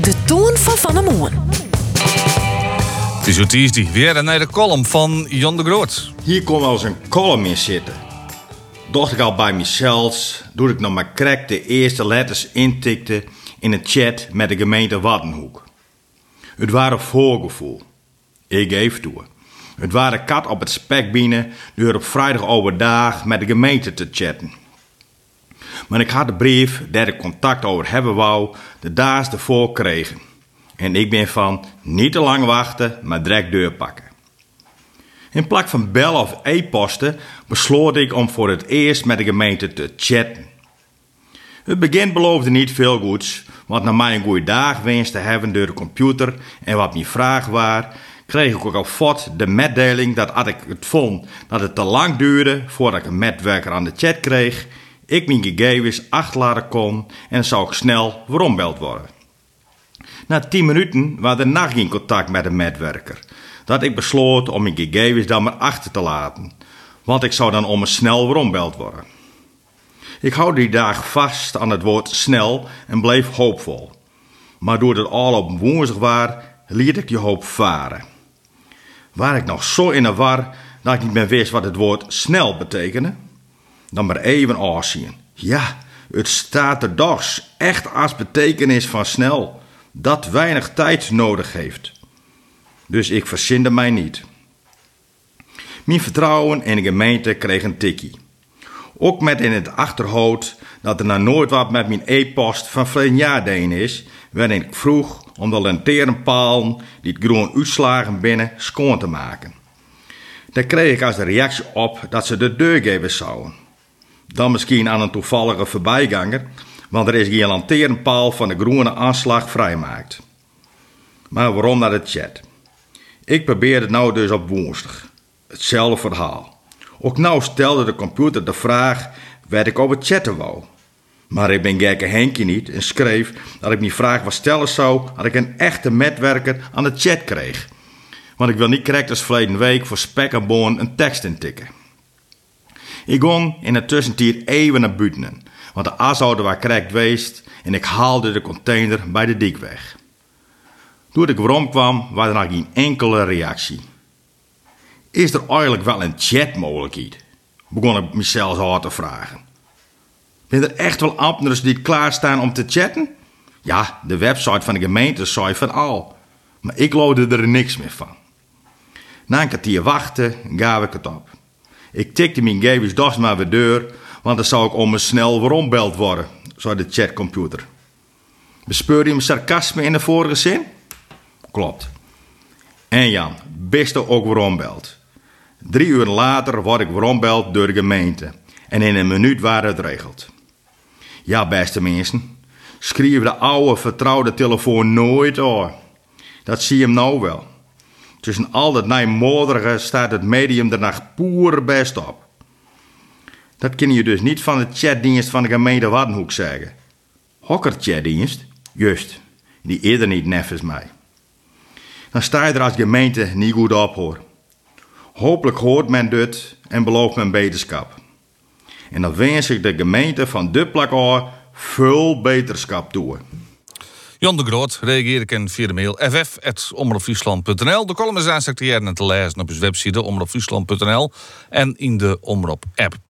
De toon van Van der Moon. Het is Tuesday, weer naar de column van Jan de Groot. Hier komt wel eens een column in zitten. Dacht ik al bij mezelf, toen ik nog maar krek de eerste letters intikte in een chat met de gemeente Waddenhoek. Het waren voorgevoel. Ik geef toe. Het waren kat op het spek binnen door op vrijdag overdag met de gemeente te chatten. Maar ik had de brief daar ik contact over hebben wou, de daas ervoor kregen. En ik ben van niet te lang wachten, maar direct deur pakken. In plak van bellen of e-posten besloot ik om voor het eerst met de gemeente te chatten. Het begin beloofde niet veel goeds, want na mij een goede dag wenste te hebben door de computer en wat mijn vraag was, kreeg ik ook al fort de meddeling dat als ik het vond dat het te lang duurde voordat ik een medwerker aan de chat kreeg, ik mijn gegevens achterlaten kon en zou ik snel weerombeld worden. Na tien minuten was er nog geen contact met de medwerker. Dat ik besloot om mijn gegevens dan maar achter te laten, want ik zou dan om een snel weerombeld worden. Ik hou die dag vast aan het woord snel en bleef hoopvol. Maar doordat het al op woensdag was, liet ik die hoop varen. Waar ik nog zo in de war dat ik niet meer wist wat het woord snel betekende, dan maar even afzien. Ja, het staat er doch echt als betekenis van snel, dat weinig tijd nodig heeft. Dus ik verzinde mij niet. Mijn vertrouwen in de gemeente kreeg een tikkie. Ook met in het achterhoofd dat er nou nooit wat met mijn e-post van verleden jaar is, waarin ik vroeg om de lanteernpalen die het groen uitslagen binnen schoon te maken. Daar kreeg ik als reactie op dat ze de deur geven zouden. Dan misschien aan een toevallige voorbijganger, want er is geen lanteernpaal van de groene aanslag vrijmaakt. Maar waarom naar de chat? Ik probeerde het nou dus op woensdag. Hetzelfde verhaal. Ook nou stelde de computer de vraag waar ik over chatten wou. Maar ik ben gekke Henkje niet en schreef dat ik mijn vraag wat stellen zou als ik een echte medwerker aan de chat kreeg. Want ik wil niet correct als verleden week voor spek en boon een tekst intikken. Ik ging in de tussentijd even naar buiten, want de asouder was correct geweest en ik haalde de container bij de dik weg. Toen ik waarom kwam, was er nog geen enkele reactie. Is er eigenlijk wel een chatmogelijkheid? Begon ik mezelf al te vragen. Ben er echt wel ambtenaren die klaarstaan om te chatten? Ja, de website van de gemeente zei van al. Maar ik loodde er niks meer van. Na een kwartier wachten gaf ik het op. Ik tikte mijn gegevens dus maar weer deur, want dan zou ik om me snel weerombeld worden, zei de chatcomputer. Bespeur je mijn sarcasme in de vorige zin? Klopt. En Jan, beste ook weerombeld. Drie uur later word ik weerombeld door de gemeente. En in een minuut waren het regeld. Ja, beste mensen. Schreef de oude vertrouwde telefoon nooit aan. Dat zie je hem nou wel. Tussen al dat nijmoderige staat het medium er nog poer best op. Dat kun je dus niet van de chatdienst van de gemeente Waddenhoek zeggen. Hokker chatdienst? Juist, die eerder niet neffens mij. Dan sta je er als gemeente niet goed op hoor. Hopelijk hoort men dit en belooft men beterschap. En dan wens ik de gemeente van de plak al veel beterschap toe. Jan de Groot reageer ik via de mail ff.omroepfriesland.nl. De column is aan te lezen op zijn website omroepfriesland.nl en in de Omroep app.